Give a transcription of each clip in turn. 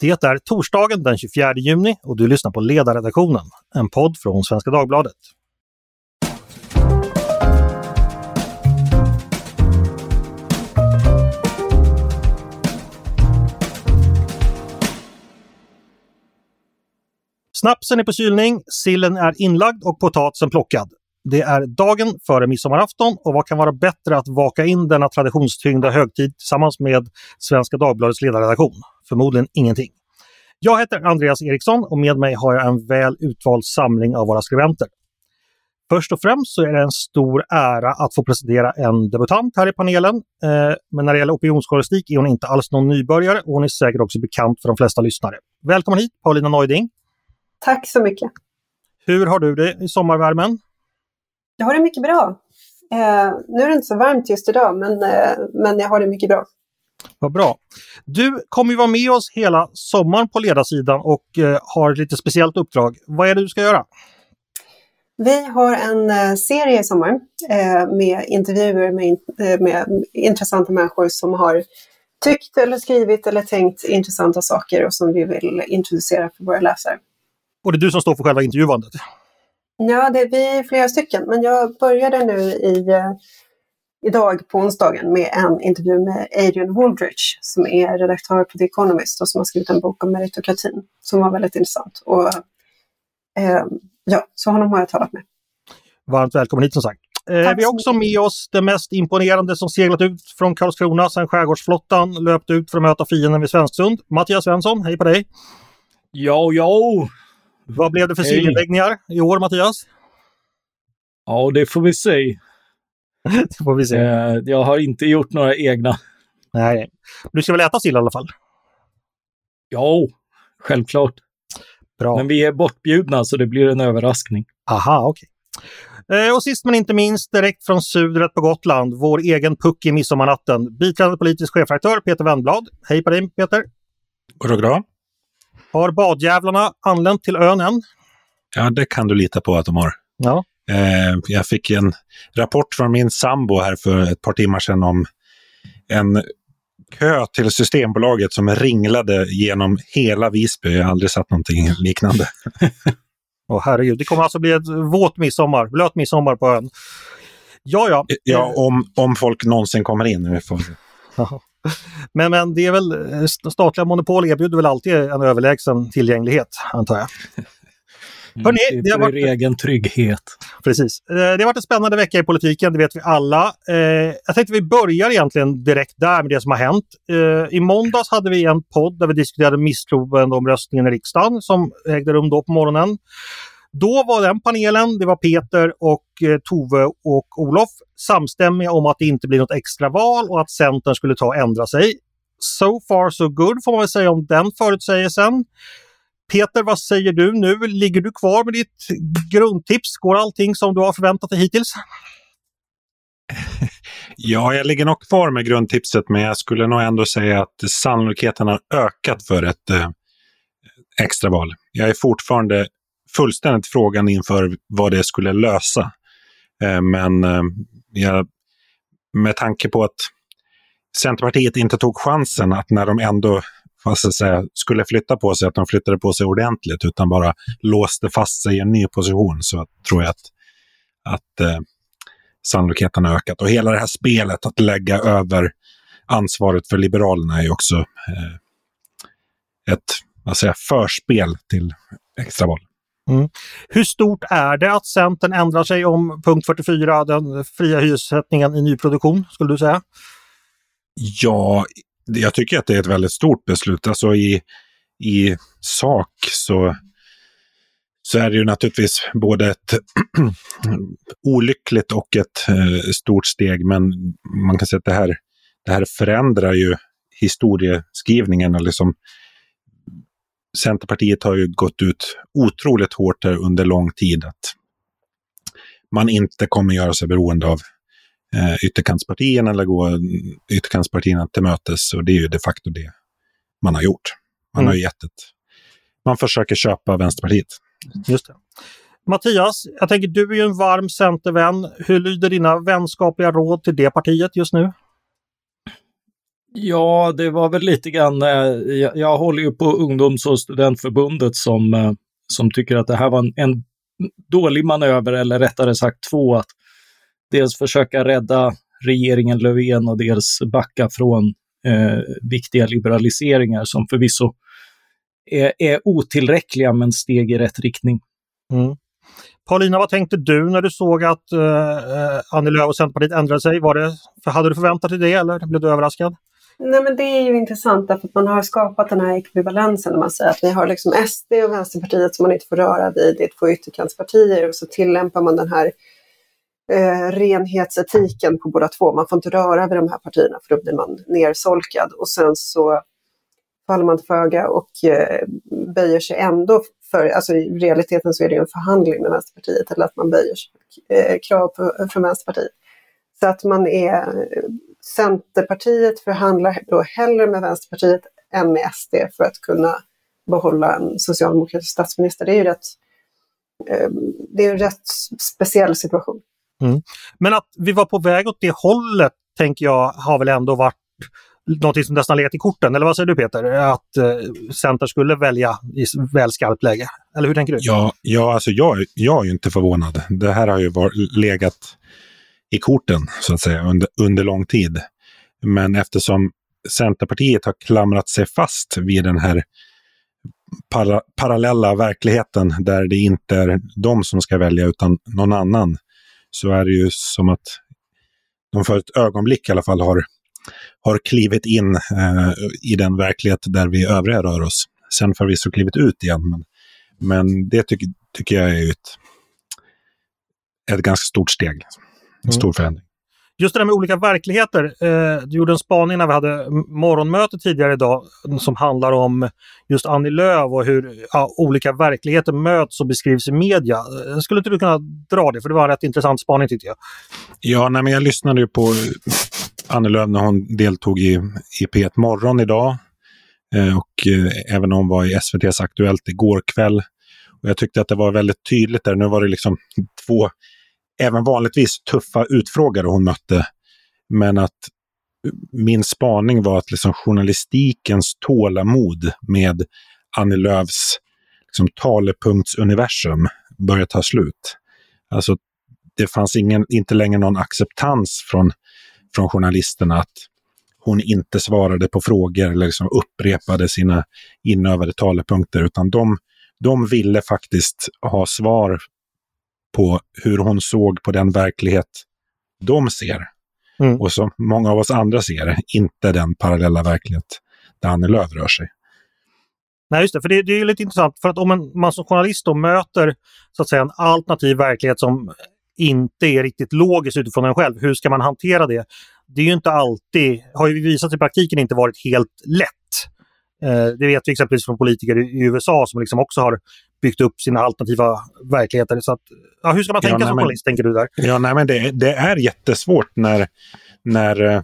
Det är torsdagen den 24 juni och du lyssnar på Ledarredaktionen, en podd från Svenska Dagbladet. Snapsen är på kylning, sillen är inlagd och potatisen plockad. Det är dagen före midsommarafton och vad kan vara bättre att vaka in denna traditionstyngda högtid tillsammans med Svenska Dagbladets ledarredaktion? Förmodligen ingenting. Jag heter Andreas Eriksson och med mig har jag en väl utvald samling av våra skribenter. Först och främst så är det en stor ära att få presentera en debutant här i panelen. Eh, men när det gäller opinionsjournalistik är hon inte alls någon nybörjare och hon är säkert också bekant för de flesta lyssnare. Välkommen hit Paulina Neuding! Tack så mycket! Hur har du det i sommarvärmen? Jag har det mycket bra. Eh, nu är det inte så varmt just idag, men, eh, men jag har det mycket bra. Vad bra. Du kommer ju vara med oss hela sommaren på ledarsidan och eh, har ett lite speciellt uppdrag. Vad är det du ska göra? Vi har en eh, serie i sommar eh, med intervjuer med, med intressanta människor som har tyckt eller skrivit eller tänkt intressanta saker och som vi vill introducera för våra läsare. Och det är du som står för själva intervjuandet? Ja, det är vi flera stycken, men jag började nu i, idag på onsdagen med en intervju med Adrian Wooldridge som är redaktör på The Economist och som har skrivit en bok om meritokratin som var väldigt intressant. Och, eh, ja, så honom har jag talat med. Varmt välkommen hit som sagt. Eh, vi har också med oss det mest imponerande som seglat ut från Karlskrona sedan skärgårdsflottan löpte ut för att möta fienden vid Svensksund. Mattias Svensson, hej på dig! Ja, ja! Vad blev det för sillinläggningar i år, Mattias? Ja, det får vi se. det får vi se. Eh, jag har inte gjort några egna. Nej, du ska väl äta sill i alla fall? Ja, självklart. Bra. Men vi är bortbjudna så det blir en överraskning. Aha, okej. Okay. Eh, och sist men inte minst, direkt från Sudret på Gotland, vår egen puck i midsommarnatten. Biträdande politisk chefredaktör Peter Wennblad. Hej på dig Peter! Goddag, Har badjävlarna anlänt till ön än? Ja, det kan du lita på att de har. Ja. Eh, jag fick en rapport från min sambo här för ett par timmar sedan om en kö till Systembolaget som ringlade genom hela Visby. Jag har aldrig sett någonting liknande. Åh herregud, det kommer alltså bli ett våt midsommar, blöt midsommar på ön. Ja, ja. Ja, om, om folk någonsin kommer in. Men, men det är väl, statliga monopol erbjuder väl alltid en överlägsen tillgänglighet, antar jag. Hörrni, det, har varit... egen trygghet. Precis. Det har varit en spännande vecka i politiken, det vet vi alla. Jag tänkte vi börjar egentligen direkt där med det som har hänt. I måndags hade vi en podd där vi diskuterade misstroendeomröstningen i riksdagen som ägde rum då på morgonen. Då var den panelen, det var Peter och Tove och Olof, samstämmiga om att det inte blir något extra val och att Centern skulle ta och ändra sig. So far so good får man väl säga om den förutsägelsen. Peter, vad säger du nu? Ligger du kvar med ditt grundtips? Går allting som du har förväntat dig hittills? Ja, jag ligger nog kvar med grundtipset, men jag skulle nog ändå säga att sannolikheten har ökat för ett eh, extraval. Jag är fortfarande fullständigt frågan inför vad det skulle lösa. Eh, men eh, jag, med tanke på att Centerpartiet inte tog chansen att när de ändå vad säga, skulle flytta på sig, att de flyttade på sig ordentligt, utan bara låste fast sig i en ny position, så tror jag att, att eh, sannolikheten har ökat. Och hela det här spelet att lägga över ansvaret för Liberalerna är också eh, ett vad säger, förspel till extraval. Mm. Hur stort är det att Centern ändrar sig om punkt 44, den fria hyressättningen i nyproduktion, skulle du säga? Ja, jag tycker att det är ett väldigt stort beslut. Alltså i, i sak så, så är det ju naturligtvis både ett olyckligt och ett eh, stort steg. Men man kan säga att det här, det här förändrar ju historieskrivningen. Liksom, Centerpartiet har ju gått ut otroligt hårt här under lång tid att man inte kommer göra sig beroende av eh, ytterkantspartierna eller gå ytterkantspartierna till mötes. Och det är ju de facto det man har gjort. Man mm. har gett ett... Man försöker köpa Vänsterpartiet. Just det. Mattias, jag tänker du är ju en varm Centervän. Hur lyder dina vänskapliga råd till det partiet just nu? Ja, det var väl lite grann, eh, jag, jag håller ju på ungdoms och studentförbundet som, eh, som tycker att det här var en, en dålig manöver, eller rättare sagt två, att dels försöka rädda regeringen Löfven och dels backa från eh, viktiga liberaliseringar som förvisso är, är otillräckliga men steg i rätt riktning. Mm. Paulina, vad tänkte du när du såg att uh, Annie Lööf och Centerpartiet ändrade sig? Var det, för hade du förväntat dig det eller blev du överraskad? Nej, men det är ju intressant därför att man har skapat den här ekvivalensen när man säger att vi har liksom SD och Vänsterpartiet som man inte får röra vid, det är två ytterkantspartier och så tillämpar man den här eh, renhetsetiken på båda två. Man får inte röra vid de här partierna för då blir man nersolkad och sen så faller man till föga och eh, böjer sig ändå för, alltså i realiteten så är det en förhandling med Vänsterpartiet eller att man böjer sig för eh, krav på, från Vänsterpartiet. Så att man är, eh, Centerpartiet förhandlar då hellre med Vänsterpartiet än med SD för att kunna behålla en socialdemokratisk statsminister. Det är ju rätt, eh, det är en rätt speciell situation. Mm. Men att vi var på väg åt det hållet, tänker jag, har väl ändå varit någonting som nästan legat i korten, eller vad säger du Peter? Att eh, Center skulle välja i väl skarpt läge? Eller hur tänker du? Ja, ja alltså jag, jag är inte förvånad. Det här har ju var, legat i korten, så att säga, under, under lång tid. Men eftersom Centerpartiet har klamrat sig fast vid den här para, parallella verkligheten där det inte är de som ska välja utan någon annan, så är det ju som att de för ett ögonblick i alla fall har har klivit in eh, i den verklighet där vi övriga rör oss. Sen förvisso klivit ut igen, men, men det tycker, tycker jag är ett, ett ganska stort steg. En mm. stor förändring. Just det där med olika verkligheter. Eh, du gjorde en spaning när vi hade morgonmöte tidigare idag som handlar om just Annie Lööf och hur ja, olika verkligheter möts och beskrivs i media. Eh, skulle inte du kunna dra det? För det var en rätt intressant spaning tyckte jag. Ja, nej, men jag lyssnade ju på Annie Lööf när hon deltog i, i P1 Morgon idag. Eh, och eh, även hon var i SVTs Aktuellt igår kväll. Och jag tyckte att det var väldigt tydligt där. Nu var det liksom två, även vanligtvis tuffa utfrågare hon mötte. Men att min spaning var att liksom journalistikens tålamod med Annie Lööfs liksom, talepunktsuniversum började ta slut. Alltså, det fanns ingen, inte längre någon acceptans från från journalisterna att hon inte svarade på frågor eller liksom upprepade sina inövade talepunkter, utan de, de ville faktiskt ha svar på hur hon såg på den verklighet de ser. Mm. Och som många av oss andra ser, inte den parallella verklighet där Annie Lööf rör sig. Nej, just det. För det, det är lite intressant. För att om en, man som journalist då möter så att säga, en alternativ verklighet som inte är riktigt logiskt utifrån en själv. Hur ska man hantera det? Det är ju inte alltid, har ju visat i praktiken inte varit helt lätt. Eh, det vet vi exempelvis från politiker i USA som liksom också har byggt upp sina alternativa verkligheter. Så att, ja, hur ska man tänka ja, nej, som journalist, tänker du där? Ja, nej, men det, det är jättesvårt när, när eh,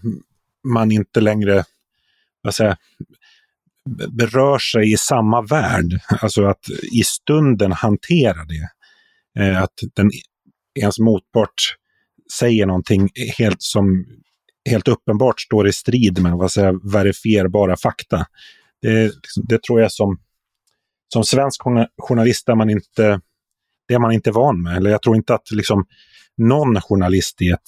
man inte längre vad säger, berör sig i samma värld. Alltså att i stunden hantera det. Eh, att den ens motpart säger någonting helt som helt uppenbart står i strid med vad säger, verifierbara fakta. Det, liksom, det tror jag som, som svensk journalist är man inte, det är man inte van med. Eller jag tror inte att liksom, någon journalist i ett,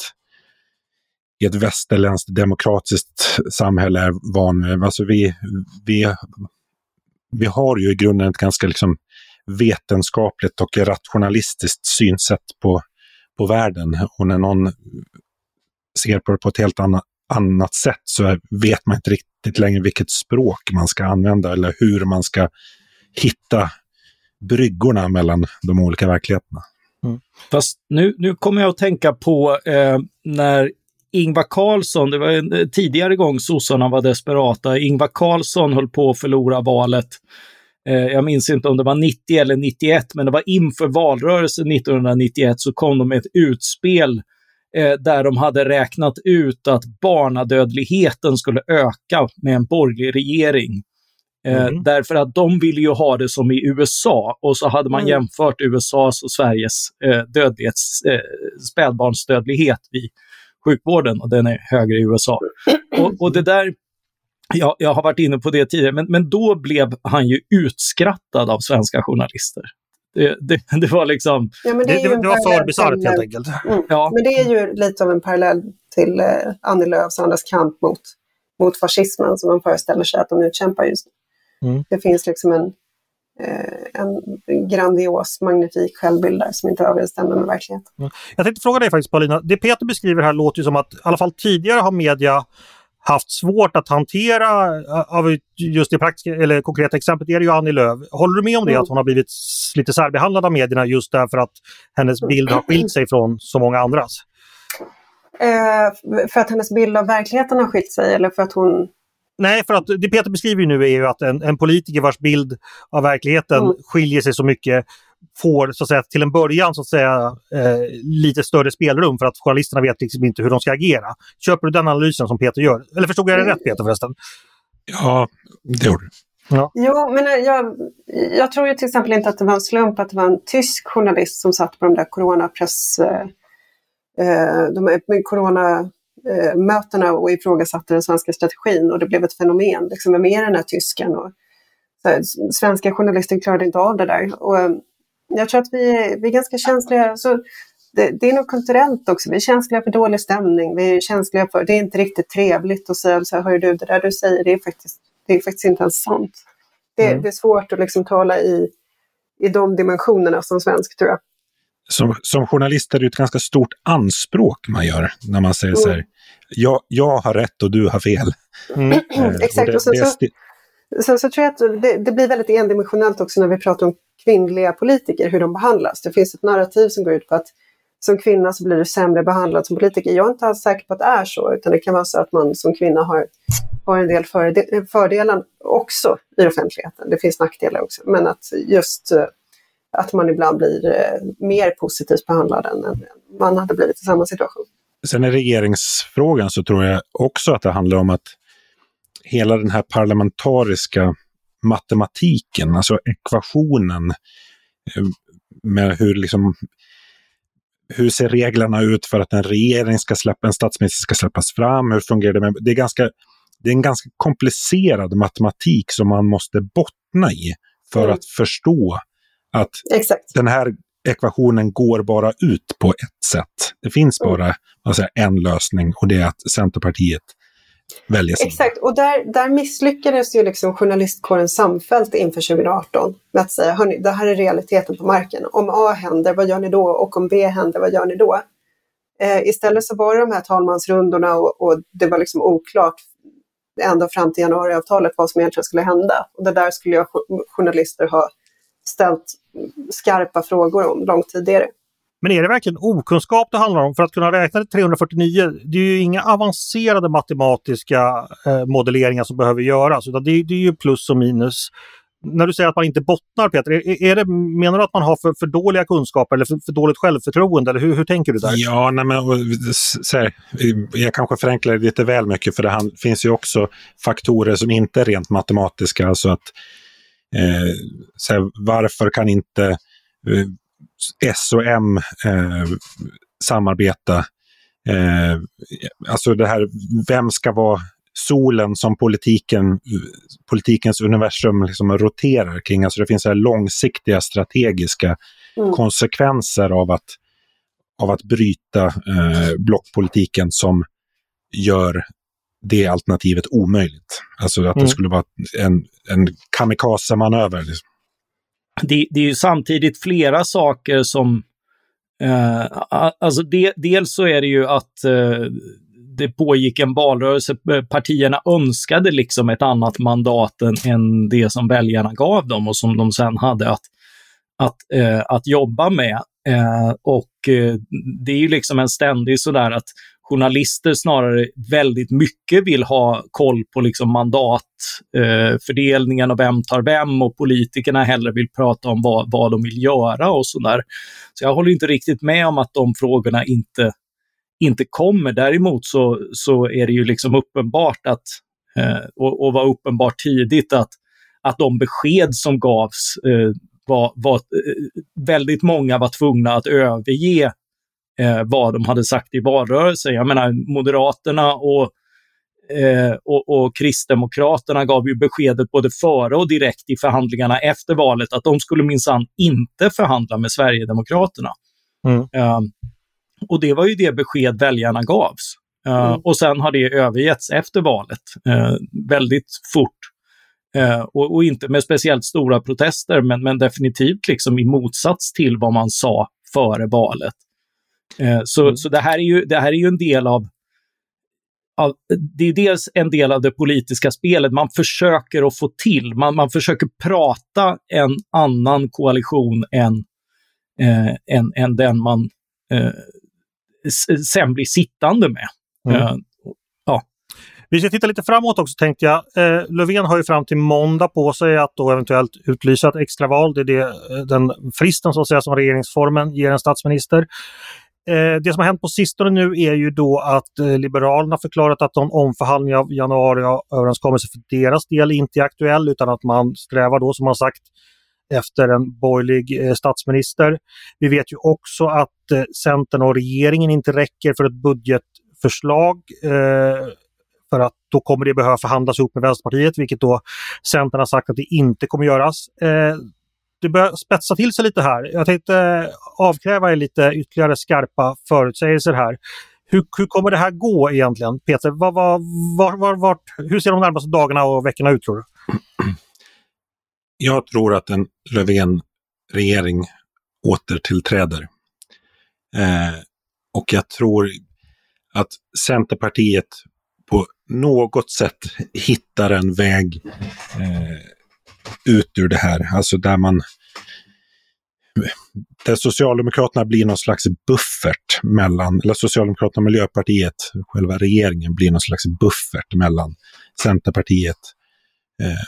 i ett västerländskt demokratiskt samhälle är van med. Alltså vi, vi, vi har ju i grunden ett ganska liksom, vetenskapligt och rationalistiskt synsätt på på världen. Och när någon ser på det på ett helt annat, annat sätt så vet man inte riktigt längre vilket språk man ska använda eller hur man ska hitta bryggorna mellan de olika verkligheterna. Mm. Fast nu, nu kommer jag att tänka på eh, när Ingvar Carlsson, det var en eh, tidigare gång sossarna var desperata, Ingvar Carlsson höll på att förlora valet Eh, jag minns inte om det var 90 eller 91, men det var inför valrörelsen 1991 så kom de med ett utspel eh, där de hade räknat ut att barnadödligheten skulle öka med en borgerlig regering. Mm. Därför att de ville ju ha det som i USA och så hade man mm. jämfört USAs och Sveriges dödlighets, spädbarnsdödlighet vid sjukvården och den är högre i USA. Och, och det där jag, jag har varit inne på det tidigare, men, men då blev han ju utskrattad av svenska journalister. Det, det, det var liksom... Ja, det, det, det var för bisarrt helt enkelt. Mm. Ja. Men det är ju lite av en parallell till eh, Annie Lööfs och andras kamp mot, mot fascismen som man föreställer sig att de utkämpar just nu. Mm. Det finns liksom en, eh, en grandios, magnifik självbild där som inte överensstämmer med verkligheten. Mm. Jag tänkte fråga dig faktiskt Paulina, det Peter beskriver här låter ju som att i alla fall tidigare har media haft svårt att hantera, eh, av just det praktiska, eller konkreta exemplet är det ju Annie Lööf. Håller du med om det, mm. att hon har blivit lite särbehandlad av medierna just därför att hennes bild har skilt sig från så många andras? Eh, för att hennes bild av verkligheten har skilt sig eller för att hon Nej, för att det Peter beskriver nu är ju att en, en politiker vars bild av verkligheten mm. skiljer sig så mycket får så att säga, till en början så att säga, eh, lite större spelrum för att journalisterna vet liksom inte hur de ska agera. Köper du den analysen som Peter gör? Eller förstod jag det rätt Peter förresten? Ja, det gjorde du. Ja. Jo, men jag, jag tror ju till exempel inte att det var en slump att det var en tysk journalist som satt på de där coronapress... Eh, eh de här coronamötena och ifrågasatte den svenska strategin och det blev ett fenomen. Liksom, vem är den här tysken? Och, här, svenska journalister klarade inte av det där. Och, eh, jag tror att vi är, vi är ganska känsliga. Så det, det, är nog kulturellt också. Vi är känsliga för dålig stämning. Vi är känsliga för, det är inte riktigt trevligt att säga så här, hör du, det där du säger, det är faktiskt, det är faktiskt inte ens sant. Det, mm. det är svårt att liksom tala i, i de dimensionerna som svensk, tror jag. Som, som journalist är det ett ganska stort anspråk man gör när man säger mm. så här, jag, jag har rätt och du har fel. Mm. Eh, Exakt. Och, så, så, så, tror jag att det, det, blir väldigt endimensionellt också när vi pratar om kvinnliga politiker, hur de behandlas. Det finns ett narrativ som går ut på att som kvinna så blir du sämre behandlad som politiker. Jag är inte alls säker på att det är så, utan det kan vara så att man som kvinna har, har en del fördelar också i offentligheten. Det finns nackdelar också, men att just eh, att man ibland blir eh, mer positivt behandlad än man hade blivit i samma situation. Sen i regeringsfrågan så tror jag också att det handlar om att hela den här parlamentariska matematiken, alltså ekvationen eh, med hur liksom hur ser reglerna ut för att en regering ska släppa, en statsminister ska släppas fram? Hur fungerar det? Med, det, är ganska, det är en ganska komplicerad matematik som man måste bottna i för mm. att förstå att Exakt. den här ekvationen går bara ut på ett sätt. Det finns mm. bara mm. en lösning och det är att Centerpartiet välja sida. Exakt, och där, där misslyckades ju liksom journalistkåren samfällt inför 2018 med att säga, hörni, det här är realiteten på marken. Om A händer, vad gör ni då? Och om B händer, vad gör ni då? Eh, istället så var det de här talmansrundorna och, och det var liksom oklart ända fram till januariavtalet vad som egentligen skulle hända. Och det där skulle jag journalister ha ställt skarpa frågor om långt tidigare. Men är det verkligen okunskap det handlar om? För att kunna räkna till 349, det är ju inga avancerade matematiska eh, modelleringar som behöver göras, utan det, det, är ju plus och minus. När du säger att man inte bottnar Peter, är, är det, menar du att man har för, för dåliga kunskaper eller för, för dåligt självförtroende? Eller hur, hur tänker du där? Ja, nej men, så här, jag kanske förenklar det lite väl mycket för det finns ju också faktorer som inte är rent matematiska. Alltså att, så här, varför kan inte eh, S och M eh, samarbeta. Eh, alltså det här, vem ska vara solen som politiken, politikens universum liksom roterar kring. Alltså det finns här långsiktiga strategiska mm. konsekvenser av att, av att bryta eh, blockpolitiken som gör det alternativet omöjligt. Alltså att mm. det skulle vara en, en kamikaze-manöver. Liksom det, det är ju samtidigt flera saker som... Eh, alltså de, dels så är det ju att eh, det pågick en valrörelse. Partierna önskade liksom ett annat mandat än, än det som väljarna gav dem och som de sen hade att, att, eh, att jobba med. Eh, och eh, Eh, det är ju liksom en ständig sådär att journalister snarare väldigt mycket vill ha koll på liksom mandatfördelningen eh, och vem tar vem och politikerna hellre vill prata om vad, vad de vill göra och sådär. Så jag håller inte riktigt med om att de frågorna inte, inte kommer. Däremot så, så är det ju liksom uppenbart att, eh, och, och var uppenbart tidigt att, att de besked som gavs eh, var, var eh, väldigt många var tvungna att överge eh, vad de hade sagt i valrörelsen. Jag menar, Moderaterna och Eh, och, och Kristdemokraterna gav ju beskedet både före och direkt i förhandlingarna efter valet att de skulle minsann inte förhandla med Sverigedemokraterna. Mm. Eh, och det var ju det besked väljarna gavs. Eh, Mm. Och sen har det övergetts efter valet eh, väldigt fort. Eh, och, och inte med speciellt stora protester, men, men definitivt liksom i motsats till vad man sa före valet. Eh, så Mm. så det, här är ju, det här är ju en del av, av... Det är dels en del av det politiska spelet. Man försöker att få till, man, man försöker prata en annan koalition än, eh, än, än den man eh, sen blir sittande med. Mm. Vi ska titta lite framåt också tänkte jag. Eh, Löfven har ju fram till måndag på sig att då eventuellt utlysa ett extraval. Det är det, eh, den fristen så att säga som regeringsformen ger en statsminister. Eh, det som har hänt på sistone nu är ju då att eh, Liberalerna förklarat att någon omförhandling av januariöverenskommelsen för deras del inte är aktuell utan att man strävar då som man sagt efter en borgerlig eh, statsminister. Vi vet ju också att eh, Centern och regeringen inte räcker för ett budgetförslag eh, för att då kommer det behöva förhandlas ihop med Vänsterpartiet, vilket då Centern har sagt att det inte kommer göras. Eh, det börjar spetsa till sig lite här. Jag tänkte eh, avkräva er lite ytterligare skarpa förutsägelser här. Hur, hur kommer det här gå egentligen? Peter, Var, var, var, var, hur ser de närmaste dagarna och veckorna ut tror du? Jag tror att en Löfven-regering återtillträder. Eh, och jag tror att Centerpartiet något sätt hittar en väg eh, ut ur det här. Alltså där man där Socialdemokraterna blir någon slags buffert mellan, eller Socialdemokraterna och Miljöpartiet, själva regeringen blir någon slags buffert mellan Centerpartiet eh,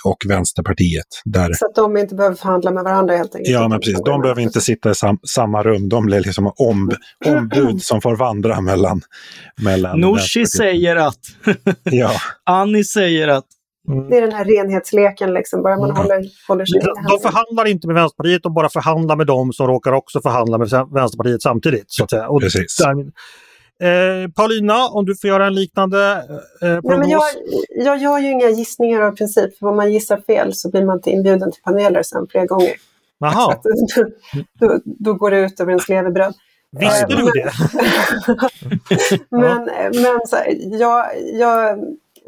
och Vänsterpartiet. Där Så att de inte behöver förhandla med varandra helt enkelt. Ja, men precis. De behöver inte sitta i sam samma rum. De blir liksom omb ombud som får vandra mellan... mellan Vänsterpartiet. säger att, Ja, Annie säger att, Mm. Det är den här renhetsleken, liksom. bara man Mm. håller, håller sig De, de förhandlar inte med Vänsterpartiet, de bara förhandlar med dem som råkar också förhandla med Vänsterpartiet samtidigt. Så att säga. Och precis. där, eh, Paulina, om du får göra en liknande eh, Nej, prognos. men jag, jag gör ju inga gissningar av princip. För om man gissar fel så blir man inte inbjuden till paneler sen flera gånger. Så Jaha, att, då, då går det ut över ens levebröd. visste Eh, du men- det? Men, men så här, jag, jag,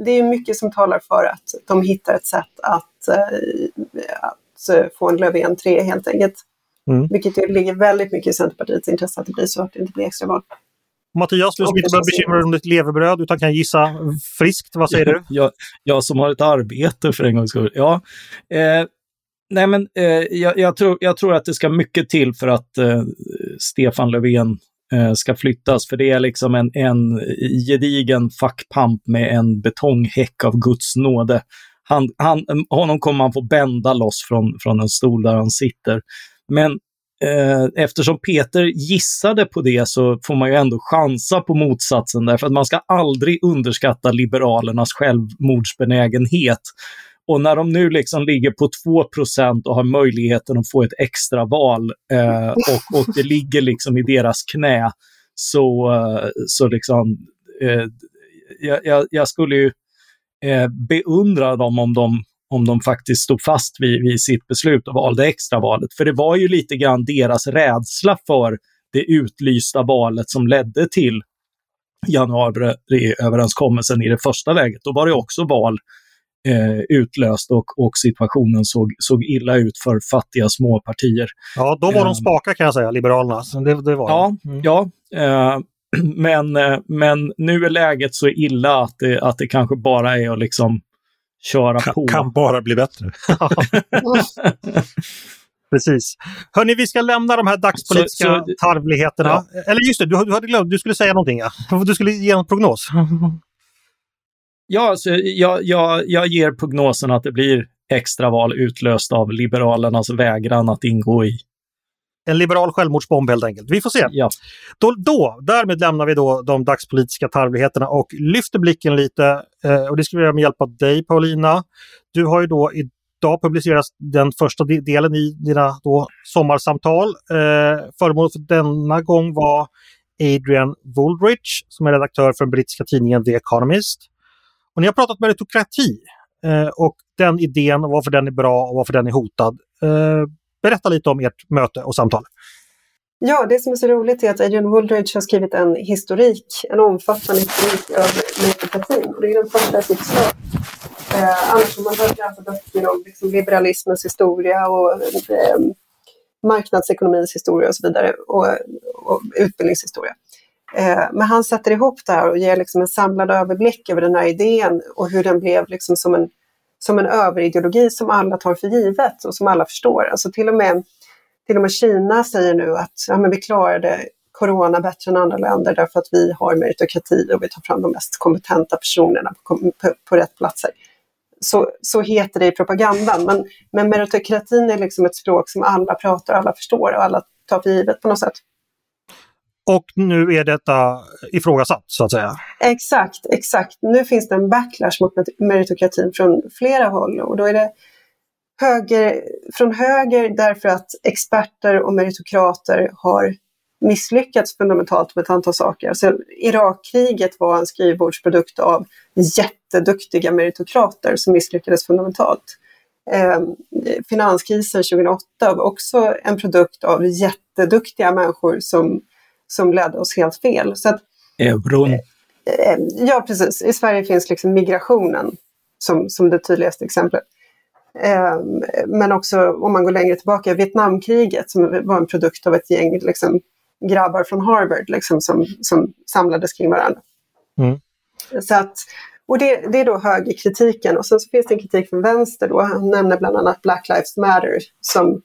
det är mycket som talar för att de hittar ett sätt att, eh, att eh, få en Löfven 3 helt enkelt. Mm. Vilket ju ligger väldigt mycket i Centerpartiets intresse att det blir så, att det inte blir extraval. Mattias, du som inte behöver bekymra dig om ditt levebröd utan kan gissa friskt. Vad säger du? jag, jag som har ett arbete för en gångs skull. Ja, eh, nej men eh, jag, jag, tror, jag tror att det ska mycket till för att eh, Stefan Löfven eh, ska flyttas, för det är liksom en, en gedigen fackpamp med en betonghäck av Guds nåde. Han, han, honom kommer man få bända loss från, från en stol där han sitter. Men eh, eftersom Peter gissade på det så får man ju ändå chansa på motsatsen därför att man ska aldrig underskatta Liberalernas självmordsbenägenhet. Och när de nu liksom ligger på 2% och har möjligheten att få ett extra val eh, och, och det ligger liksom i deras knä så, eh, så liksom eh, jag, jag, jag skulle ju eh, beundra dem om de om de faktiskt stod fast vid, vid sitt beslut och valde extravalet. För det var ju lite grann deras rädsla för det utlysta valet som ledde till januariöverenskommelsen i det första läget. Då var det också val eh, utlöst och, och situationen såg, såg illa ut för fattiga småpartier. Ja, då var de Ehm. spaka kan jag säga, Liberalerna. Det, det var Ja. Mm. ja. Eh, men, eh, men nu är läget så illa att det, att det kanske bara är att liksom köra kan, på. kan bara bli bättre. Precis. Hörni, vi ska lämna de här dagspolitiska Så- så- tarvligheterna. Ja. Eller just det, du, du hade glömt, du skulle säga någonting ja. Du skulle ge en prognos. Ja, alltså, jag, jag, jag ger prognosen att det blir extraval utlöst av Liberalernas vägran att ingå i. En liberal självmordsbomb helt enkelt. Vi får se. Ja. Då, då, därmed lämnar vi då de dagspolitiska tarvligheterna och lyfter blicken lite. Eh, och det ska vi göra med hjälp av dig Paulina. Du har ju då idag publicerat den första de- delen i dina då sommarsamtal. Eh, föremål för denna gång var Adrian Wooldridge som är redaktör för den brittiska tidningen The Economist. Och ni har pratat meritokrati eh, och den idén och varför den är bra och varför den är hotad. Eh, berätta lite om ert möte och samtal. Ja, det som är så roligt är att Adrian Wooldridge har skrivit en historik, en omfattande historik över meritokratin. Det är den första jag fick slag. Eh, annars har man hört läsa böcker om liksom, liberalismens historia och eh, marknadsekonomins historia och så vidare och, och utbildningshistoria. Eh, men han sätter ihop det här och ger liksom en samlad överblick över den här idén och hur den blev liksom som en, som en överideologi som alla tar för givet och som alla förstår. Alltså till och med, till och med Kina säger nu att ja, men vi klarade corona bättre än andra länder därför att vi har meritokrati och vi tar fram de mest kompetenta personerna på, på, på rätt platser. Så, så heter det i propagandan. Men, men meritokratin är liksom ett språk som alla pratar, alla förstår och alla tar för givet på något sätt. Och nu är detta ifrågasatt så att säga. Exakt, exakt. Nu finns det en backlash mot meritokratin från flera håll och då är det höger, från höger därför att experter och meritokrater har misslyckats fundamentalt med ett antal saker. Alltså, Irakkriget var en skrivbordsprodukt av jätteduktiga meritokrater som misslyckades fundamentalt. Eh, finanskrisen 2008 var också en produkt av jätteduktiga människor som som ledde oss helt fel. Så att, Euron. Eh, ja, precis. I Sverige finns liksom migrationen som, som det tydligaste exemplet. Eh, men också om man går längre tillbaka, Vietnamkriget som var en produkt av ett gäng liksom, grabbar från Harvard liksom, som, som samlades kring varandra. Mm. Så att, och det, det är då högerkritiken och sen så finns det en kritik från vänster då. Han nämner bland annat Black Lives Matter som,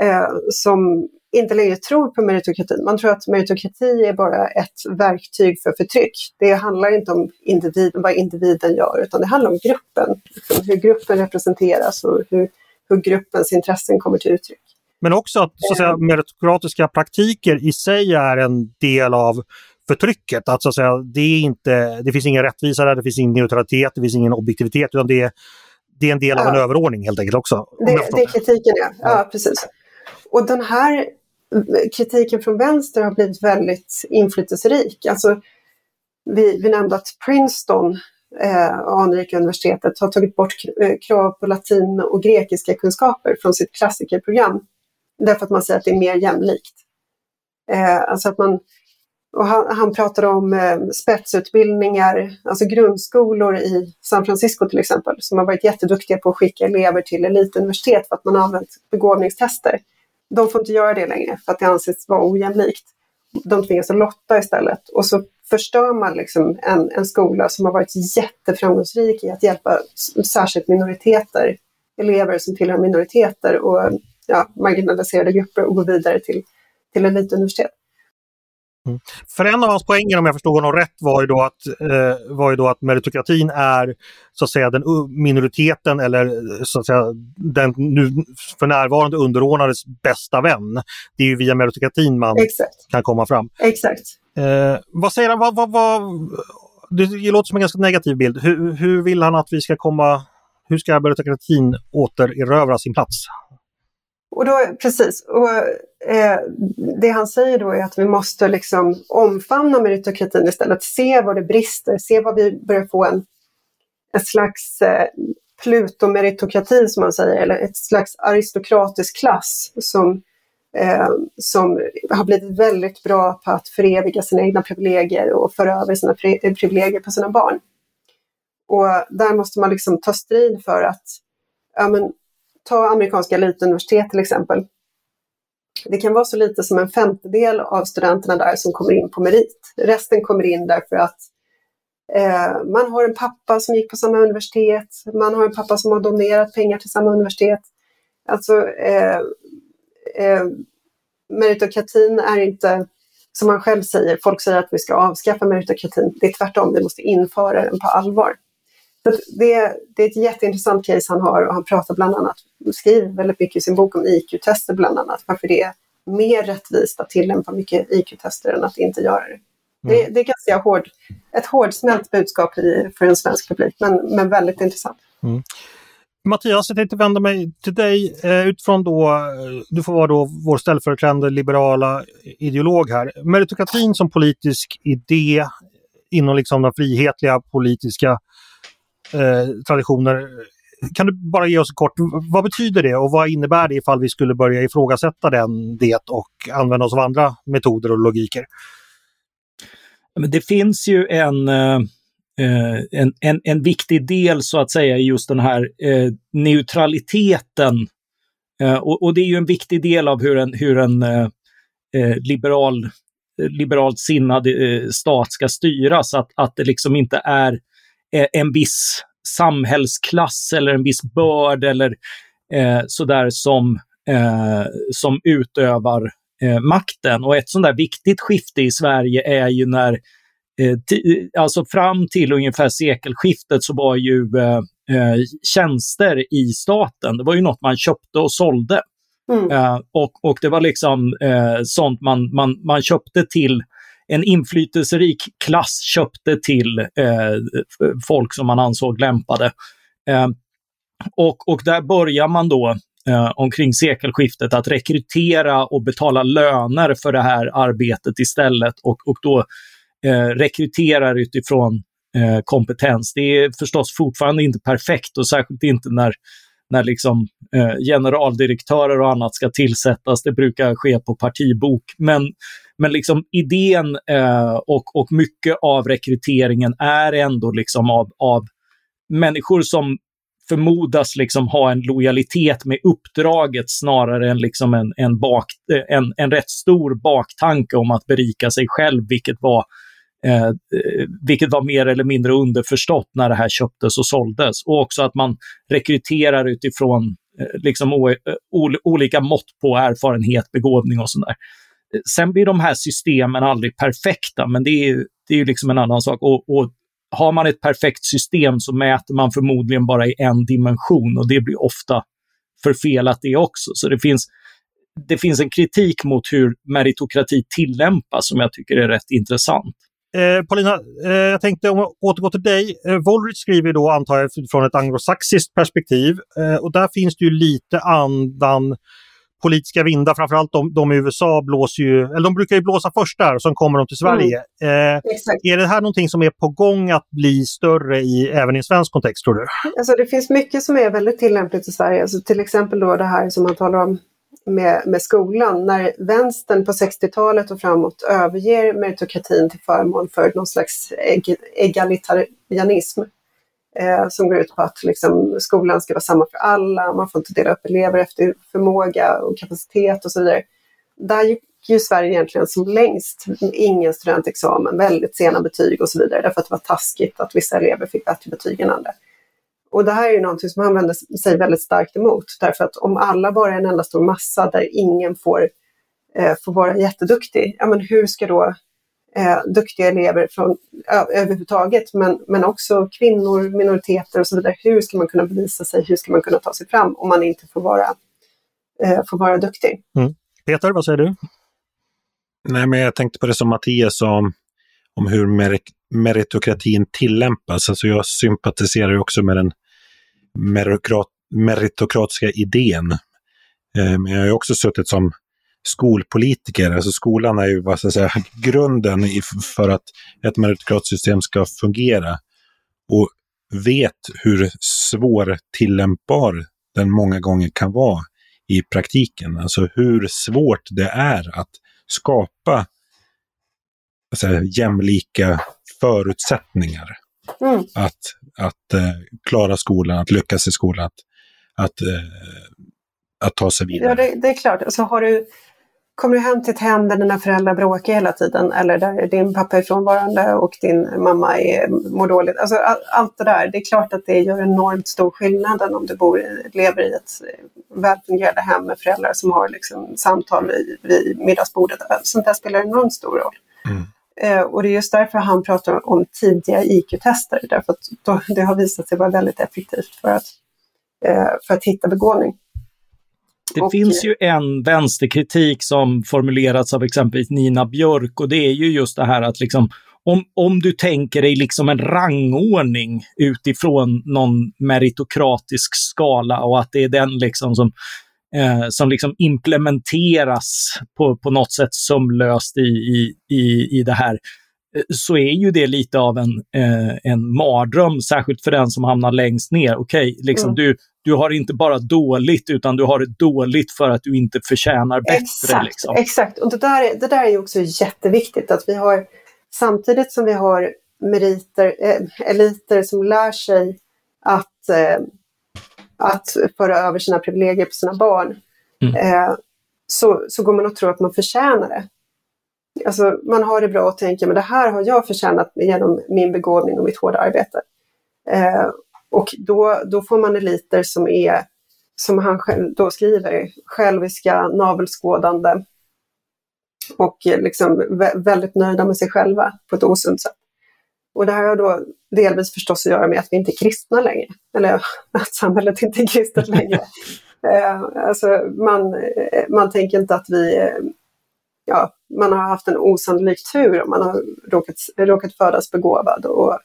eh, som inte längre tror på meritokratin. Man tror att meritokrati är bara ett verktyg för förtryck. Det handlar inte om individen, vad individen gör, utan det handlar om gruppen. Liksom hur gruppen representeras och hur, hur gruppens intressen kommer till uttryck. Men också att, så att säga, meritokratiska praktiker i sig är en del av förtrycket. Att, så att säga, det, är inte, det finns ingen rättvisa där, det finns ingen neutralitet, det finns ingen objektivitet, utan det är, det är en del av en överordning helt enkelt också. Det, det är kritiken, ja. ja. precis. Och den här kritiken från vänster har blivit väldigt inflytelserik. Alltså, vi, vi nämnde att Princeton, eh, anrika universitetet, har tagit bort eh, krav på latin och grekiska kunskaper från sitt klassikerprogram. Därför att man säger att det är mer jämlikt. Eh, alltså att man, och han, han pratade om eh, spetsutbildningar, alltså grundskolor i San Francisco till exempel, som har varit jätteduktiga på att skicka elever till elituniversitet för att man har använt begåvningstester de får inte göra det längre för att det anses vara ojämlikt. De tvingas att lotta istället och så förstör man liksom en, en skola som har varit jätteframgångsrik i att hjälpa särskilt minoriteter, elever som tillhör minoriteter och ja, marginaliserade grupper och gå vidare till, till elituniversitet. Mm. För en av hans poänger, om jag förstod honom rätt, var ju då att, eh, var ju då att meritokratin är så att säga den minoriteten eller så att säga den nu för närvarande underordnades bästa vän. Det är ju via meritokratin man Exakt. kan komma fram. Exakt. Eh, vad säger han? Vad, vad, vad, det låter som en ganska negativ bild. Hur, hur vill han att vi ska komma hur ska meritokratin återerövra sin plats? Och då, precis, och eh, det han säger då är att vi måste liksom omfamna meritokratin istället, se var det brister, se var vi börjar få en, en slags eh, plutomeritokrati som man säger, eller ett slags aristokratisk klass som, eh, som har blivit väldigt bra på att föreviga sina egna privilegier och föra över sina privilegier på sina barn. Och där måste man liksom ta strid för att ja, men, ta amerikanska elituniversitet till exempel. Det kan vara så lite som en femtedel av studenterna där som kommer in på merit. Resten kommer in därför att eh, man har en pappa som gick på samma universitet, man har en pappa som har donerat pengar till samma universitet. Alltså eh, eh, meritokratin är inte, som man själv säger, folk säger att vi ska avskaffa meritokratin. Det är tvärtom, vi måste införa den på allvar. Det, det, är ett jätteintressant case han har och han pratar bland annat, skriver väldigt mycket i sin bok om IQ-tester bland annat, varför det är mer rättvist att tillämpa mycket IQ-tester än att inte göra det. Det, mm. det är ganska hård, ett hårdsmält budskap i, för en svensk publik, men, men väldigt intressant. Mm. Mattias, jag tänkte vända mig till dig eh, utifrån då, eh, du får vara då vår ställföreträdande liberala ideolog här. Meritokratin som politisk idé inom liksom den frihetliga politiska eh, traditioner. Kan du bara ge oss kort, vad betyder det och vad innebär det ifall vi skulle börja ifrågasätta den, det och använda oss av andra metoder och logiker? Men det finns ju en, eh, eh, en, en, en viktig del så att säga i just den här eh, neutraliteten. Och, och, det är ju en viktig del av hur en, hur en liberal, liberalt sinnad eh, stat ska styras. Att, att det liksom inte är en viss samhällsklass eller en viss börd eller eh, sådär som, eh, som utövar eh, makten. Och ett sånt där viktigt skifte i Sverige är ju när, eh, alltså fram till ungefär sekelskiftet så var ju eh, eh, tjänster i staten, det var ju något man köpte och sålde. Mm. Eh, och, och det var liksom sånt man, man, man köpte till en inflytelserik klass köpte till eh, folk som man ansåg lämpade. Eh, och, och där börjar man då eh, omkring sekelskiftet att rekrytera och betala löner för det här arbetet istället och, och då eh, rekryterar utifrån eh, kompetens. Det är förstås fortfarande inte perfekt och särskilt inte när när liksom, eh, generaldirektörer och annat ska tillsättas. Det brukar ske på partibok. Men, men liksom idén eh, och, och mycket av rekryteringen är ändå liksom av, av människor som förmodas liksom ha en lojalitet med uppdraget snarare än liksom en, en, bak, eh, en, en rätt stor baktanke om att berika sig själv, vilket var eh, eh, vilket var mer eller mindre underförstått när det här köptes och såldes. Och också att man rekryterar utifrån eh, liksom o, eh, o, olika mått på erfarenhet, begåvning och sådär. Sen blir de här systemen aldrig perfekta, men det är, det är liksom en annan sak. Och, och har man ett perfekt system så mäter man förmodligen bara i en dimension och det blir ofta förfelat det också. Så det finns, det finns en kritik mot hur meritokrati tillämpas som jag tycker är rätt intressant. Eh, Paulina, eh, jag tänkte om till dig. Eh, Woolrich skriver då, antar jag, från ett anglosaxiskt perspektiv. Eh, och där finns det ju lite andan politiska vindar, framförallt de, de i USA blåser ju, eller de brukar ju blåsa först där och sen kommer de till Sverige. Mm. Eh, är det här någonting som är på gång att bli större i, även i en svensk kontext tror du? Alltså det finns mycket som är väldigt tillämpligt i Sverige, alltså till exempel då det här som man talar om med, med skolan. När vänstern på 60-talet och framåt överger meritokratin till förmån för någon slags egalitarianism eh, som går ut på att liksom, skolan ska vara samma för alla, man får inte dela upp elever efter förmåga och kapacitet och så vidare. Där gick ju Sverige egentligen som längst, ingen studentexamen, väldigt sena betyg och så vidare, därför att det var taskigt att vissa elever fick bättre betyg än andra. Och det här är ju någonting som han vänder sig väldigt starkt emot. Därför att om alla bara är en enda stor massa där ingen får, eh, får vara jätteduktig, ja men hur ska då eh, duktiga elever från ö, överhuvudtaget, men, men också kvinnor, minoriteter och så vidare, hur ska man kunna bevisa sig, hur ska man kunna ta sig fram om man inte får vara, eh, får vara duktig? Mm. Peter, vad säger du? Nej, men jag tänkte på det som Mattias sa om, om hur merit meritokratin tillämpas. Alltså jag sympatiserar också med den meritokratiska idén. Eh, men jag har också suttit som skolpolitiker. Alltså skolan är ju vad ska jag säga, grunden för att ett meritokratiskt system ska fungera. Och vet hur svår tillämpbar den många gånger kan vara i praktiken. Alltså hur svårt det är att skapa alltså, jämlika förutsättningar. Mm. Att, att uh, klara skolan, att lyckas i skolan, att, att, uh, att ta sig vidare. Ja, det, det är klart. Alltså, har du, kommer du hem till ett hem där dina föräldrar bråkar hela tiden eller där din pappa är frånvarande och din mamma är, mår dåligt. Alltså, all, allt det där, det är klart att det gör enormt stor skillnad om du bor, lever i ett välfungerande hem med föräldrar som har liksom, samtal vid, vid middagsbordet. Sånt där spelar enormt stor roll. Mm. Eh, och det är just därför han pratar om tidiga IQ-tester, därför att då, det har visat sig vara väldigt effektivt för att, eh, för att hitta begåvning. Det och, finns ju en vänsterkritik som formulerats av exempelvis Nina Björk och det är ju just det här att liksom om, om du tänker dig liksom en rangordning utifrån någon meritokratisk skala och att det är den liksom som eh, som liksom implementeras på, på något sätt sömlöst i, i, i, i det här eh, så är ju det lite av en, eh, en mardröm, särskilt för den som hamnar längst ner. Okej, okay, liksom mm. du, du har inte bara dåligt, utan du har det dåligt för att du inte förtjänar bättre. Exakt, liksom. exakt. och det där, det där är också jätteviktigt, att vi har samtidigt som vi har meriter, eh, eliter som lär sig att, eh, att föra över sina privilegier på sina barn, mm. eh, så, så går man och tror att man förtjänar det. Alltså, man har det bra och tänker men det här har jag förtjänat genom min begåvning och mitt hårda arbete. Och då, då får man eliter som är, som han själv då skriver, själviska, navelskådande och liksom väldigt nöjda med sig själva på ett osunt sätt. Och det här har då delvis förstås att göra med att vi inte är kristna längre, eller att samhället inte är kristet längre. eh, alltså man, eh, man tänker inte att vi, eh, ja, man har haft en osannolik tur om man har råkat, råkat födas begåvad och,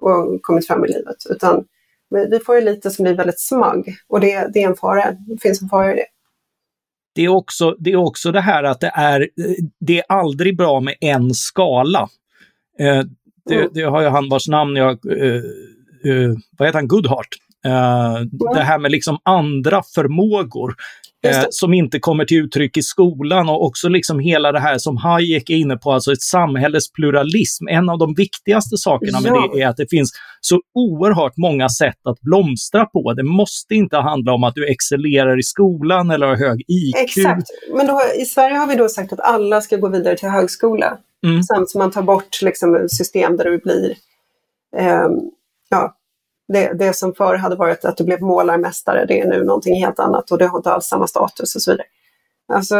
och kommit fram i livet, utan vi får ju lite som blir väldigt smag och det, det är en fara, det finns en fara i det. Det är, också, det är också det här att det är, det är aldrig bra med en skala. Eh, det, mm. det, har ju han vars namn jag, eh, eh, vad heter han, Goodhart. Eh, mm. Det här med liksom andra förmågor eh, som inte kommer till uttryck i skolan och också liksom hela det här som Hayek är inne på, alltså ett samhälles pluralism. En av de viktigaste sakerna med ja. det är att det finns så oerhört många sätt att blomstra på. Det måste inte handla om att du excellerar i skolan eller har hög IQ. Exakt, men då, i Sverige har vi då sagt att alla ska gå vidare till högskola. Mm. Samt som man tar bort liksom, system där du blir eh, ja, det, det som förr hade varit att du blev målarmästare, det är nu någonting helt annat och det har inte alls samma status och så vidare. Alltså,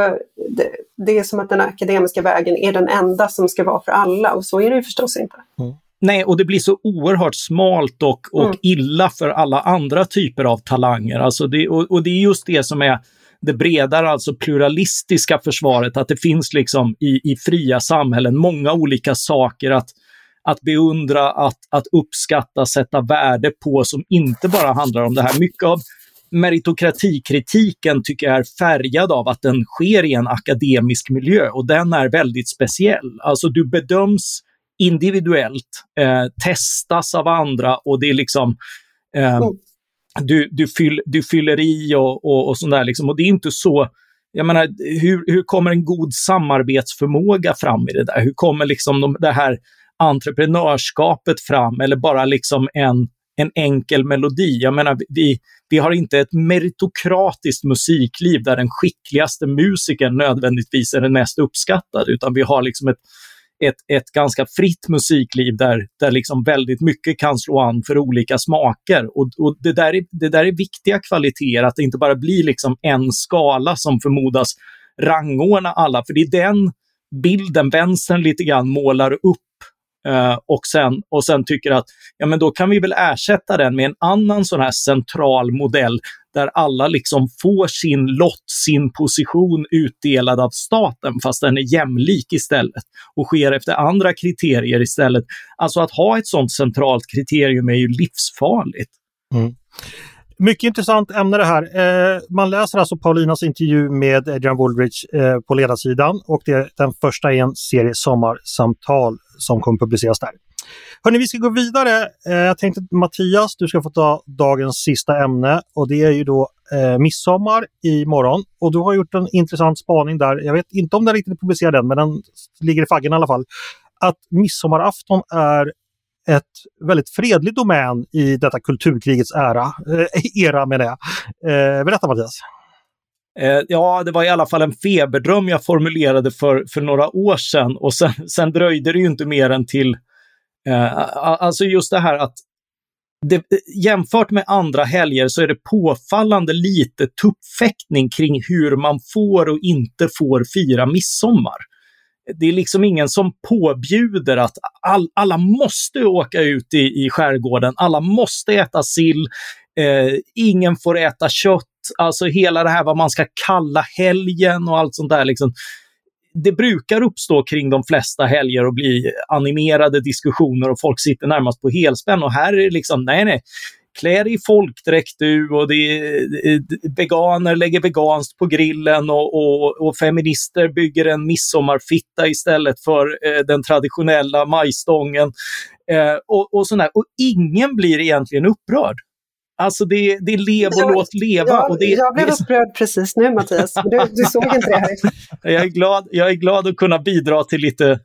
det, det är som att den akademiska vägen är den enda som ska vara för alla och så är det ju förstås inte. Mm. Nej, och det blir så oerhört smalt och, och mm. illa för alla andra typer av talanger. Alltså det, och, och, det är just det som är det bredare, alltså pluralistiska försvaret, att det finns liksom i, i fria samhällen många olika saker att att beundra, att, att uppskatta, sätta värde på som inte bara handlar om det här. Mycket av meritokratikritiken tycker jag är färgad av att den sker i en akademisk miljö och den är väldigt speciell. Alltså du bedöms individuellt, eh, testas av andra och det är liksom eh, du, du, fyll, du fyller i och, och, och sånt Liksom. Och det är inte så jag menar, hur, hur kommer en god samarbetsförmåga fram i det där? Hur kommer liksom de, det här entreprenörskapet fram eller bara liksom en, en enkel melodi. Jag menar, vi, vi har inte ett meritokratiskt musikliv där den skickligaste musikern nödvändigtvis är den mest uppskattade, utan vi har liksom ett, ett, ett ganska fritt musikliv där, där liksom väldigt mycket kan slå an för olika smaker. Och, och det, där är, det där är viktiga kvaliteter, att det inte bara blir liksom en skala som förmodas rangordna alla, för det är den bilden vänstern lite grann målar upp Uh, och, sen, och sen tycker att ja, men då kan vi väl ersätta den med en annan sån här central modell där alla liksom får sin lott, sin position utdelad av staten, fast den är jämlik istället och sker efter andra kriterier istället. Alltså att ha ett sånt centralt kriterium är ju livsfarligt. Mm. Mycket intressant ämne det här. Eh, man läser alltså Paulinas intervju med Adrian Woolridge eh, på ledarsidan och det, den första i en serie sommarsamtal som kommer publiceras där. Hörni, vi ska gå vidare. Eh, jag tänkte Mattias, du ska få ta dagens sista ämne och det är ju då eh, midsommar imorgon. Och du har gjort en intressant spaning där. Jag vet inte om den riktigt är publicerad än, men den ligger i faggen i alla fall. Att midsommarafton är ett väldigt fredlig domän i detta kulturkrigets ära, eh, era menar jag. Eh, berätta Mattias. Eh, ja, det var i alla fall en feberdröm jag formulerade för, för några år sedan och sen, sen dröjde det ju inte mer än till, eh, alltså just det här att det, jämfört med andra helger så är det påfallande lite tuppfäktning kring hur man får och inte får fira midsommar. Det är liksom ingen som påbjuder att all, alla måste åka ut i, i skärgården, alla måste äta sill, eh, ingen får äta kött, alltså hela det här vad man ska kalla helgen och allt sånt där. Liksom. Det brukar uppstå kring de flesta helger och bli animerade diskussioner och folk sitter närmast på helspänn och här är det liksom, nej nej, klär i folkdräkt du och det är, veganer lägger veganskt på grillen och, och, och feminister bygger en midsommarfitta istället för eh, den traditionella majstången. Eh, och, och, sådär. och ingen blir egentligen upprörd. Alltså det, det är lev och låt leva. Jag, och det, jag blev upprörd precis nu Mattias, du, du såg inte det här. jag, är glad, jag är glad att kunna bidra till lite,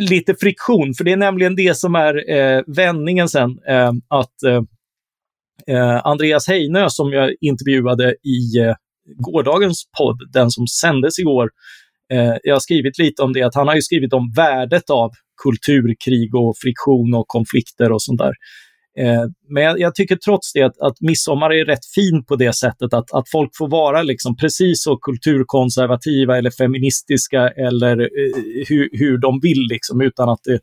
lite friktion, för det är nämligen det som är eh, vändningen sen. Eh, att eh, eh Andreas Heinö som jag intervjuade i eh, gårdagens podd, den som sändes igår, eh, jag har skrivit lite om det, att han har ju skrivit om värdet av kulturkrig och friktion och konflikter och sånt där. Eh, men jag, jag, tycker trots det att, att midsommar är rätt fin på det sättet att, att folk får vara liksom precis så kulturkonservativa eller feministiska eller eh, hur, hur de vill liksom, utan att det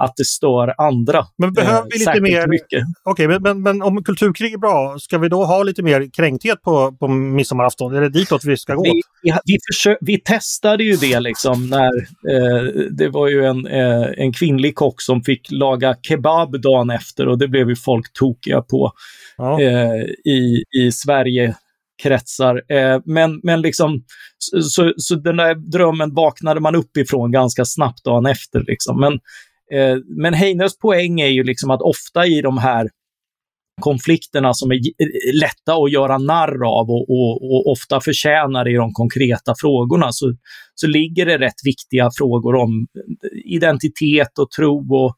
att det stör andra. Men behöver vi lite mer... Okej, okay, men, men, men, om kulturkrig är bra, ska vi då ha lite mer kränkthet på, på midsommarafton? Är det ditåt vi ska gå? Vi, vi, vi, försö- vi testade ju det liksom när eh, det var ju en, eh, en kvinnlig kock som fick laga kebab dagen efter och det blev ju folk tokiga på ja. eh, i, i Sverige kretsar. Eh, men, men liksom, så, så den där drömmen vaknade man upp ifrån ganska snabbt dagen efter. Liksom. Men Eh, Eh, men Heines poäng är ju liksom att ofta i de här konflikterna som är eh, lätta att göra narr av och, och, och, ofta förtjänar i de konkreta frågorna så, så ligger det rätt viktiga frågor om identitet och tro och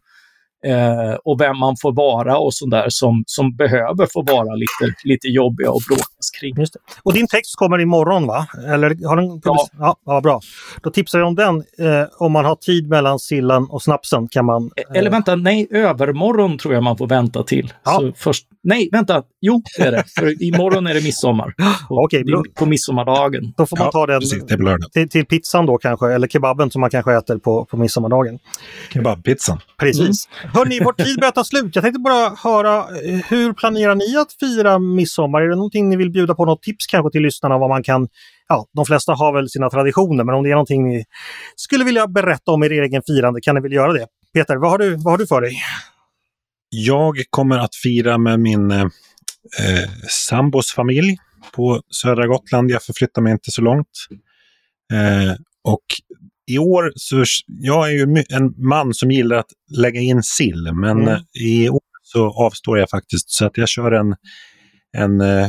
eh, och vem man får vara och sådär som, som behöver få vara lite, lite jobbiga och bråkas kring. Och din text kommer imorgon va? Eller har den ja. ja. Ja, bra. Då tipsar jag om den. Eh, om man har tid mellan sillen och snapsen kan man... Eh... Eller vänta, nej, övermorgon tror jag man får vänta till. Ja. Så först, nej, vänta, jo det är det. För imorgon är det midsommar. På, okay, på midsommardagen. Då får man ta den precis, till, till, pizzan då kanske, eller kebaben som man kanske äter på, på midsommardagen. Kebabpizzan. Precis. Mm. Hörni, vår tid börjar ta slut. Jag tänkte bara höra, eh, hur planerar ni att fira midsommar? Är det någonting ni vill bjuda på? Något tips kanske till lyssnarna vad man kan Ja, de flesta har väl sina traditioner, men om det är någonting ni skulle vilja berätta om er egen firande kan ni väl göra det. Peter, vad har du, vad har du för dig? Jag kommer att fira med min eh, sambos familj på södra Gotland. Jag förflyttar mig inte så långt. Eh, och i år så, jag är ju en man som gillar att lägga in sill, men mm. i år så avstår jag faktiskt. Så att jag kör en, en uh,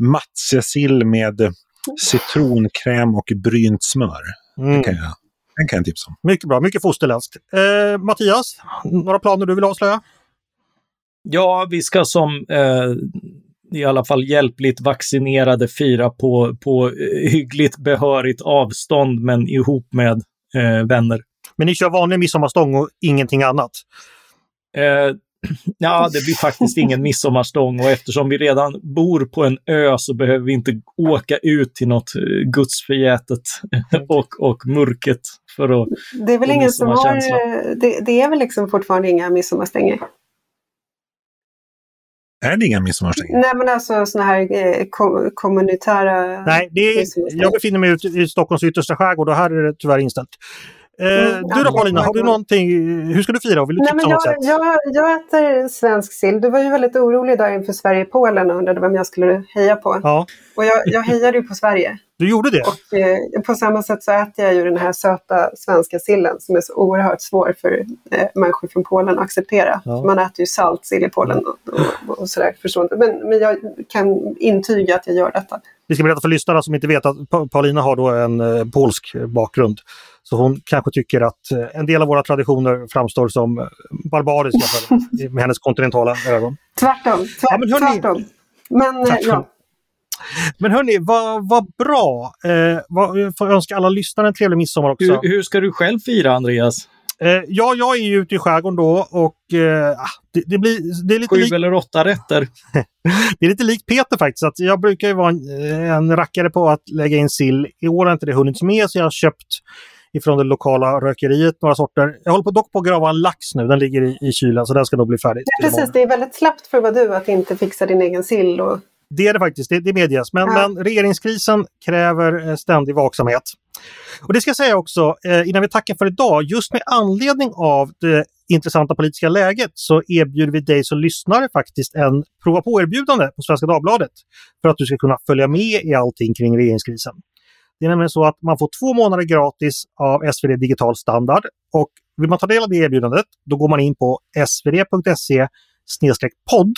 matsesill med citronkräm och brynt smör. Mm. Den, kan jag, den kan jag tipsa om. Mycket bra, mycket fosterländskt. Eh, Mattias, några planer du vill avslöja? Ja, vi ska som eh, i alla fall hjälpligt vaccinerade fira på, på eh, hyggligt behörigt avstånd men ihop med eh, vänner. Men ni kör vanlig midsommarstång och ingenting annat? Eh, ja, det blir faktiskt ingen midsommarstång och eftersom vi redan bor på en ö så behöver vi inte åka ut till något eh, gudsförgätet och, och mörket för att Det är väl ingen som har, det, det, är väl liksom fortfarande inga midsommarstänger? Är det inga midsommarstänger? Nej, men alltså sådana här eh, kom, kommunitära... Nej, det är, jag befinner mig ute i Stockholms yttersta skärgård och här är det tyvärr inställt. Eh, du då Paulina, har du någonting, hur ska du fira? Vill du Nej, men jag, jag, jag, äter svensk sill. Du var ju väldigt orolig där inför Sverige-Polen och undrade vem jag skulle heja på. Ja. Och jag, jag hejade ju på Sverige. Du gjorde det? Och eh, på samma sätt så äter jag ju den här söta svenska sillen som är så oerhört svår för eh, människor från Polen att acceptera. Ja. Man äter ju saltsill i Polen och, och, och sådär, förstår inte. Men, men jag kan intyga att jag gör detta. Vi ska berätta för lyssnarna som inte vet att Paulina har då en eh, polsk bakgrund. Så hon kanske tycker att eh, en del av våra traditioner framstår som eh, barbariska för, med hennes kontinentala ögon. Tvärtom. Tvärt, ja, men hörni, tvärtom. Men, eh, tvärtom. ja. Men hörni, vad, vad bra! Eh, vad, jag får önska alla lyssnare en trevlig midsommar också. Hur, hur ska du själv fira, Andreas? Eh, ja, jag är ju ute i skärgården då och eh, ah, det, det, blir... Det är lite Sju eller åtta rätter. det är lite likt Peter faktiskt. Att jag brukar ju vara en, en rackare på att lägga in sill. I år har inte det hunnit med så jag har köpt ifrån det lokala rökeriet, några sorter. Jag håller på dock på att grava en lax nu, den ligger i, i kylen så den ska nog bli färdig. Ja, precis, det är väldigt slappt för vad du att inte fixa din egen sill. Och... Det är det faktiskt, det, det medges. Men, ja. men regeringskrisen kräver eh, ständig vaksamhet. Och det ska jag säga också, eh, innan vi tackar för idag, just med anledning av det intressanta politiska läget så erbjuder vi dig som lyssnare faktiskt en prova på-erbjudande på Svenska Dagbladet för att du ska kunna följa med i allting kring regeringskrisen. Det är nämligen så att man får två månader gratis av SvD Digital Standard och vill man ta del av det erbjudandet då går man in på svd.se podd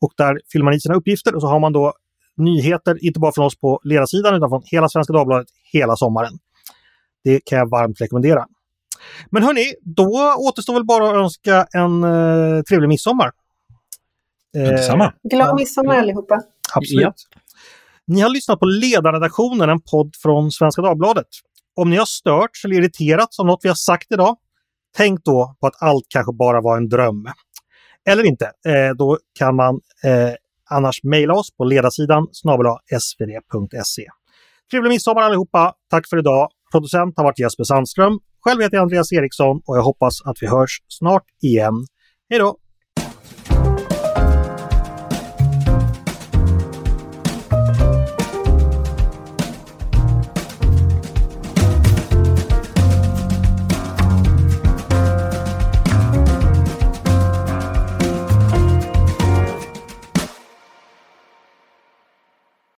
och där fyller man i sina uppgifter och så har man då nyheter, inte bara från oss på ledarsidan utan från hela Svenska Dagbladet hela sommaren. Det kan jag varmt rekommendera. Men hörni, då återstår väl bara att önska en uh, trevlig midsommar. Detsamma. Glad midsommar allihopa. Absolut. Ja. Ni har lyssnat på Ledarredaktionen, en podd från Svenska Dagbladet. Om ni har störts eller irriterats av något vi har sagt idag, tänk då på att allt kanske bara var en dröm. Eller inte, eh, då kan man eh, annars mejla oss på ledarsidan snabel svd.se. Trevlig midsommar allihopa! Tack för idag! Producent har varit Jesper Sandström. Själv heter jag Andreas Eriksson och jag hoppas att vi hörs snart igen. Hej då!